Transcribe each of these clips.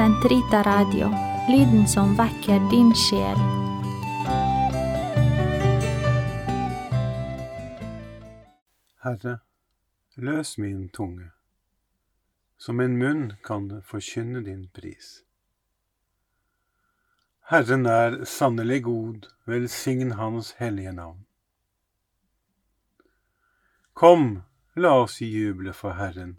Sentrita Radio, lyden som vekker din sjel. Herre, løs min tunge, så min munn kan forkynne din pris. Herren er sannelig god, velsign Hans hellige navn. Kom, la oss juble for Herren,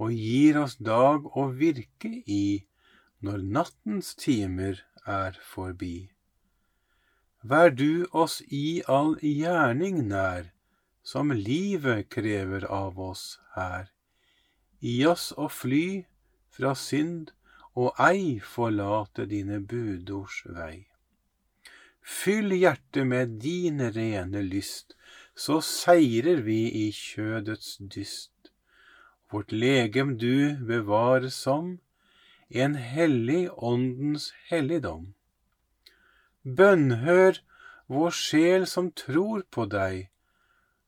og gir oss dag å virke i når nattens timer er forbi. Vær du oss i all gjerning nær, som livet krever av oss her. Gi oss å fly fra synd og ei forlate dine budords vei. Fyll hjertet med din rene lyst, så seirer vi i kjødets dyst. Vårt legem du bevarer som en hellig åndens helligdom. Bønnhør vår sjel som tror på deg,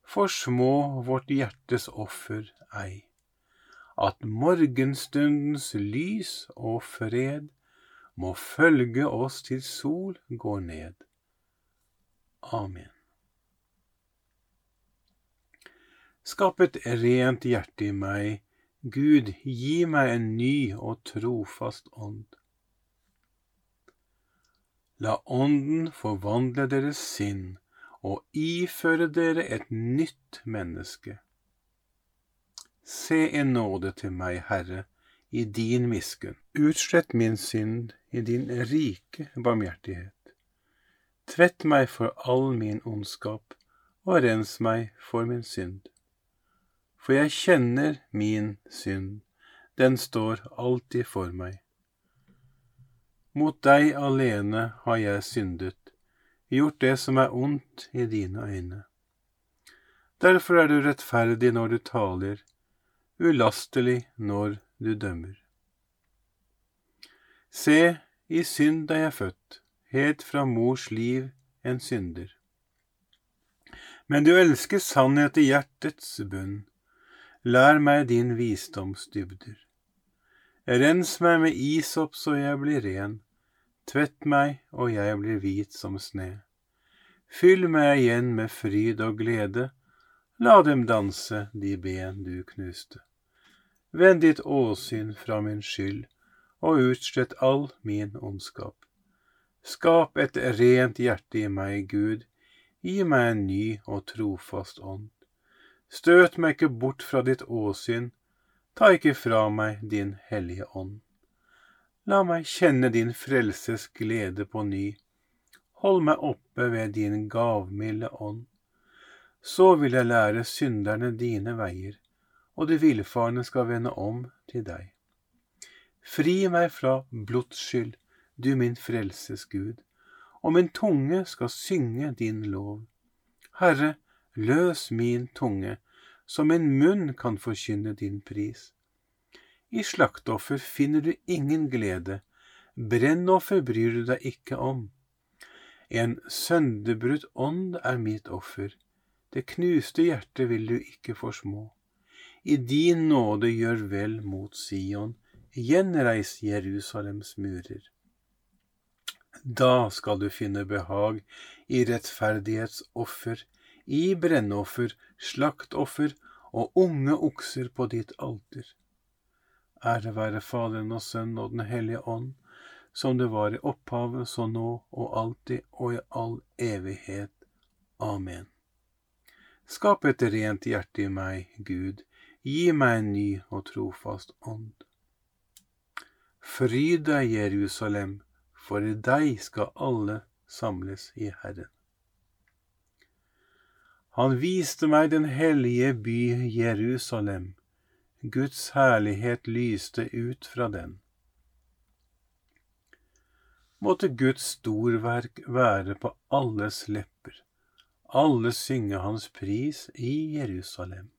for små vårt hjertes offer ei. At morgenstundens lys og fred må følge oss til sol går ned. Amen. Skap et rent hjerte i meg, Gud, gi meg en ny og trofast ånd. La Ånden forvandle deres sinn og iføre dere et nytt menneske. Se en nåde til meg, Herre, i din miskunn. Utslett min synd i din rike barmhjertighet. Tvett meg for all min ondskap, og rens meg for min synd. For jeg kjenner min synd, den står alltid for meg. Mot deg alene har jeg syndet, gjort det som er ondt i dine øyne. Derfor er du rettferdig når du taler, ulastelig når du dømmer. Se, i synd er jeg født helt fra mors liv en synder. Men du elsker sannhet i hjertets bunn. Lær meg din visdomsdybder. Rens meg med isopp så jeg blir ren. Tvett meg og jeg blir hvit som sne. Fyll meg igjen med fryd og glede. La dem danse, de ben du knuste. Vend ditt åsyn fra min skyld, og utslett all min ondskap. Skap et rent hjerte i meg, Gud, gi meg en ny og trofast ånd. Støt meg ikke bort fra ditt åsyn, ta ikke fra meg din hellige ånd. La meg kjenne din frelses glede på ny, Hold meg oppe ved din gavmilde ånd. Så vil jeg lære synderne dine veier, og de villfarne skal vende om til deg. Fri meg fra blodsskyld, du min frelses Gud, og min tunge skal synge din lov. Herre, løs min tunge, som en munn kan forkynne din pris. I slaktoffer finner du ingen glede, brennoffer bryr du deg ikke om. En sønderbrutt ånd er mitt offer, det knuste hjertet vil du ikke forsmå. I din nåde gjør vel mot Sion, gjenreis Jerusalems murer. Da skal du finne behag i rettferdighetsoffer, i brennoffer, slaktoffer og unge okser på ditt alter. Ære være Faderen og Sønnen og Den hellige ånd, som det var i opphavet, så nå og alltid og i all evighet. Amen. Skap et rent hjerte i meg, Gud, gi meg en ny og trofast ånd. Fryd deg, Jerusalem, for i deg skal alle samles i Herren. Han viste meg den hellige by Jerusalem. Guds herlighet lyste ut fra den. Måtte Guds storverk være på alles lepper, alle synge hans pris i Jerusalem.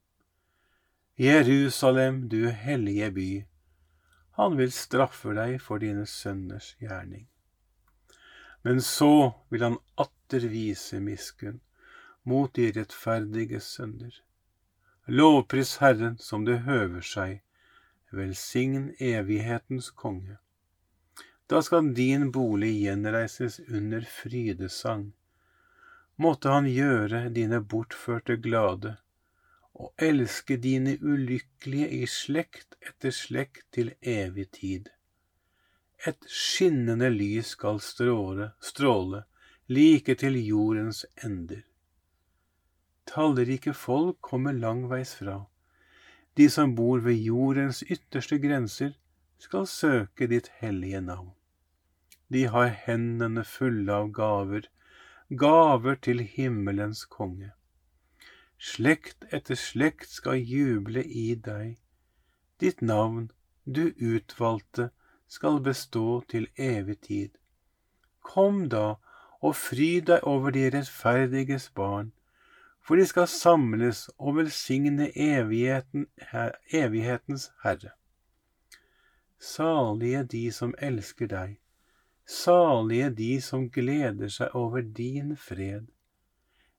Jerusalem, du hellige by, han vil straffe deg for dine sønners gjerning. Men så vil han atter vise miskunn mot de rettferdige sønner. Lovpris Herren som det høver seg, velsign evighetens konge. Da skal din bolig gjenreises under frydesang. Måtte han gjøre dine bortførte glade, og elske dine ulykkelige i slekt etter slekt til evig tid. Et skinnende lys skal stråle, stråle like til jordens ender. Tallrike folk kommer langveis fra. De som bor ved jordens ytterste grenser, skal søke ditt hellige navn. De har hendene fulle av gaver, gaver til himmelens konge. Slekt etter slekt skal juble i deg. Ditt navn, du utvalgte, skal bestå til evig tid. Kom da og fry deg over de rettferdiges barn, for de skal samles og velsigne evigheten, evighetens Herre. Salige de som elsker deg, salige de som gleder seg over din fred.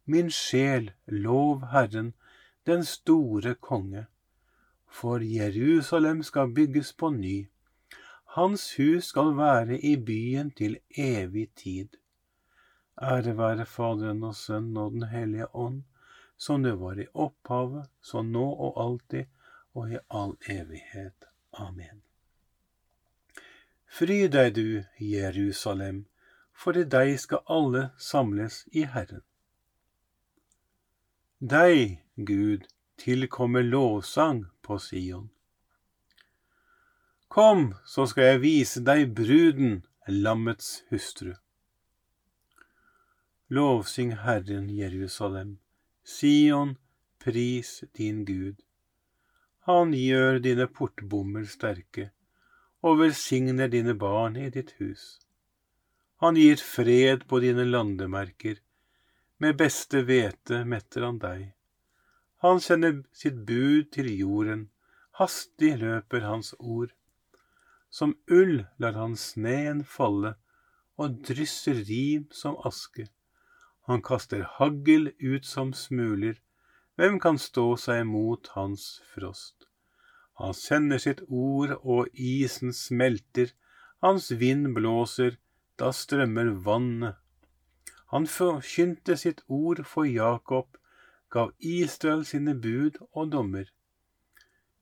Min sjel, lov Herren, den store konge. For Jerusalem skal bygges på ny. Hans hus skal være i byen til evig tid. Ære være Faderen og Sønnen og Den hellige ånd som det var i opphavet, så nå og alltid og i all evighet. Amen. Fry deg du, Jerusalem, for i deg skal alle samles i Herren. Deg, Gud, tilkommer lovsang på Sion. Kom, så skal jeg vise deg bruden, lammets hustru. Lovsyng Herren Jerusalem Sion, pris din Gud. Han gjør dine portbommer sterke og velsigner dine barn i ditt hus. Han gir fred på dine landemerker, med beste hvete metter han deg. Han sender sitt bud til jorden, hastig løper hans ord. Som ull lar han sneen falle og drysser rim som aske. Han kaster hagl ut som smuler. Hvem kan stå seg mot hans frost? Han sender sitt ord, og isen smelter. Hans vind blåser, da strømmer vannet. Han forkynte sitt ord for Jakob, gav Israel sine bud og dommer.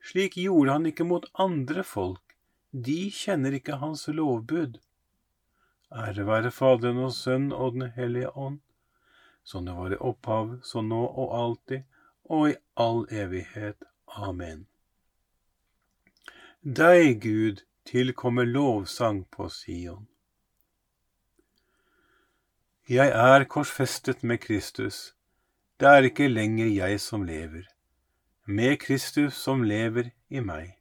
Slik gjorde han ikke mot andre folk, de kjenner ikke hans lovbud. Ære være Faderen og Sønnen og Den hellige ånd som det var i opphav, så nå og alltid, og i all evighet. Amen. Deg, Gud, tilkommer lovsang på Sion. Jeg er korsfestet med Kristus. Det er ikke lenger jeg som lever, med Kristus som lever i meg.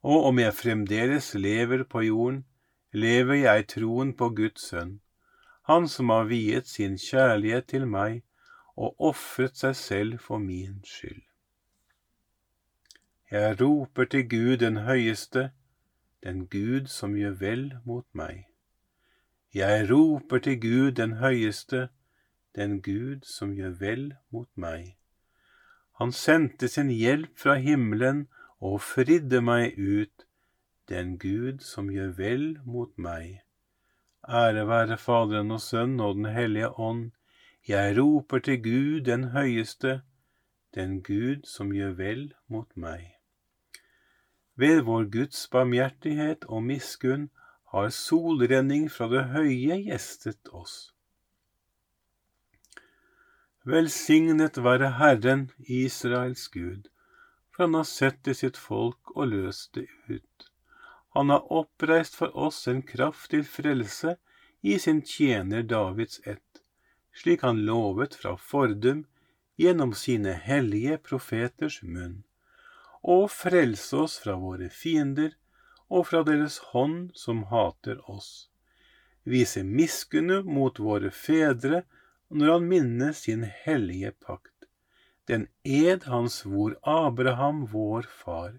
Og om jeg fremdeles lever på jorden, lever jeg troen på Guds sønn, han som har viet sin kjærlighet til meg og ofret seg selv for min skyld. Jeg roper til Gud den høyeste, den Gud som gjør vel mot meg. Jeg roper til Gud den høyeste, den Gud som gjør vel mot meg. Han sendte sin hjelp fra himmelen og fridde meg ut, den Gud som gjør vel mot meg. Ære være Faderen og Sønnen og Den hellige ånd. Jeg roper til Gud den høyeste, den Gud som gjør vel mot meg. Ved vår Guds barmhjertighet og miskunn har solrenning fra det høye gjestet oss. Velsignet være Herren, Israels Gud, for han har sett til sitt folk og løst det ut. Han har oppreist for oss en kraft til frelse i sin tjener Davids ett, slik han lovet fra fordum gjennom sine hellige profeters munn, og frelse oss fra våre fiender og fra deres hånd som hater oss. Vise miskunne mot våre fedre når han minnes sin hellige pakt, den ed han svor Abraham, vår far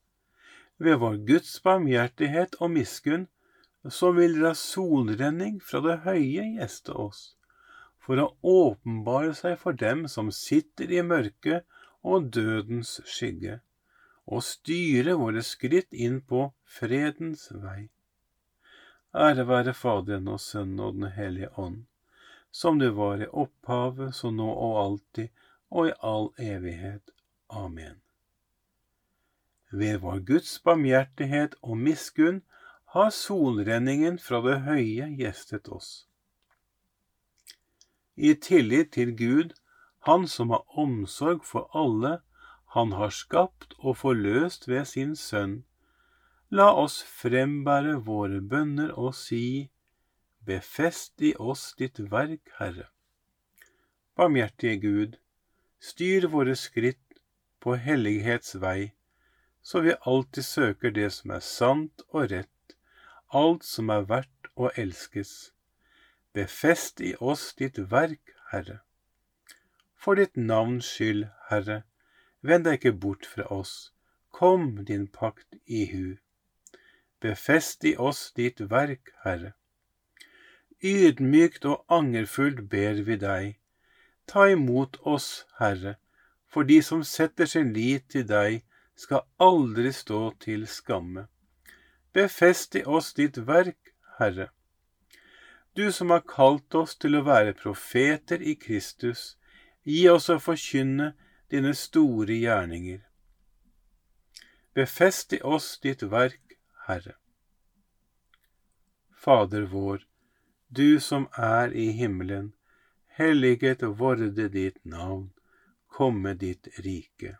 ved vår Guds barmhjertighet og miskunn, så vil la solrenning fra det høye gjeste oss, for å åpenbare seg for dem som sitter i mørket og dødens skygge, og styre våre skritt inn på fredens vei. Ære være Faderen og Sønnen og Den hellige ånd, som det var i opphavet, så nå og alltid, og i all evighet. Amen. Ved vår Guds barmhjertighet og miskunn har solrenningen fra det høye gjestet oss. I tillit til Gud, Han som har omsorg for alle, Han har skapt og forløst ved sin Sønn, la oss frembære våre bønner og si, Befest i oss ditt verk, Herre. Barmhjertige Gud, styr våre skritt på hellighets vei så vi alltid søker det som er sant og rett, alt som er verdt å elskes. Befest i oss ditt verk, Herre. For ditt navns skyld, Herre, vend deg ikke bort fra oss, kom din pakt i hu. Befest i oss ditt verk, Herre. Ydmykt og angerfullt ber vi deg, ta imot oss, Herre, for de som setter sin lit til deg, skal aldri stå til skamme. Befest i oss ditt verk, Herre. Du som har kalt oss til å være profeter i Kristus, gi oss å forkynne dine store gjerninger. Befest i oss ditt verk, Herre. Fader vår, du som er i himmelen, helliget vorde ditt navn, komme ditt rike.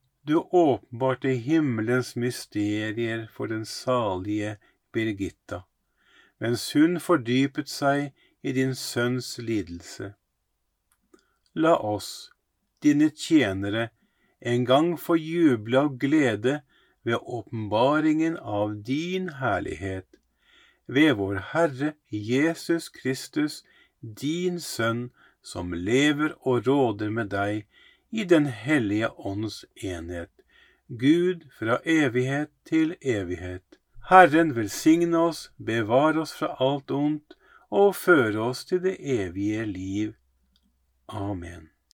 du åpenbarte himmelens mysterier for den salige Birgitta, mens hun fordypet seg i din sønns lidelse. La oss, dine tjenere, en gang få juble av glede ved åpenbaringen av din herlighet, ved vår Herre Jesus Kristus, din Sønn, som lever og råder med deg i Den hellige ånds enhet, Gud fra evighet til evighet. Herren velsigne oss, bevare oss fra alt ondt og føre oss til det evige liv. Amen.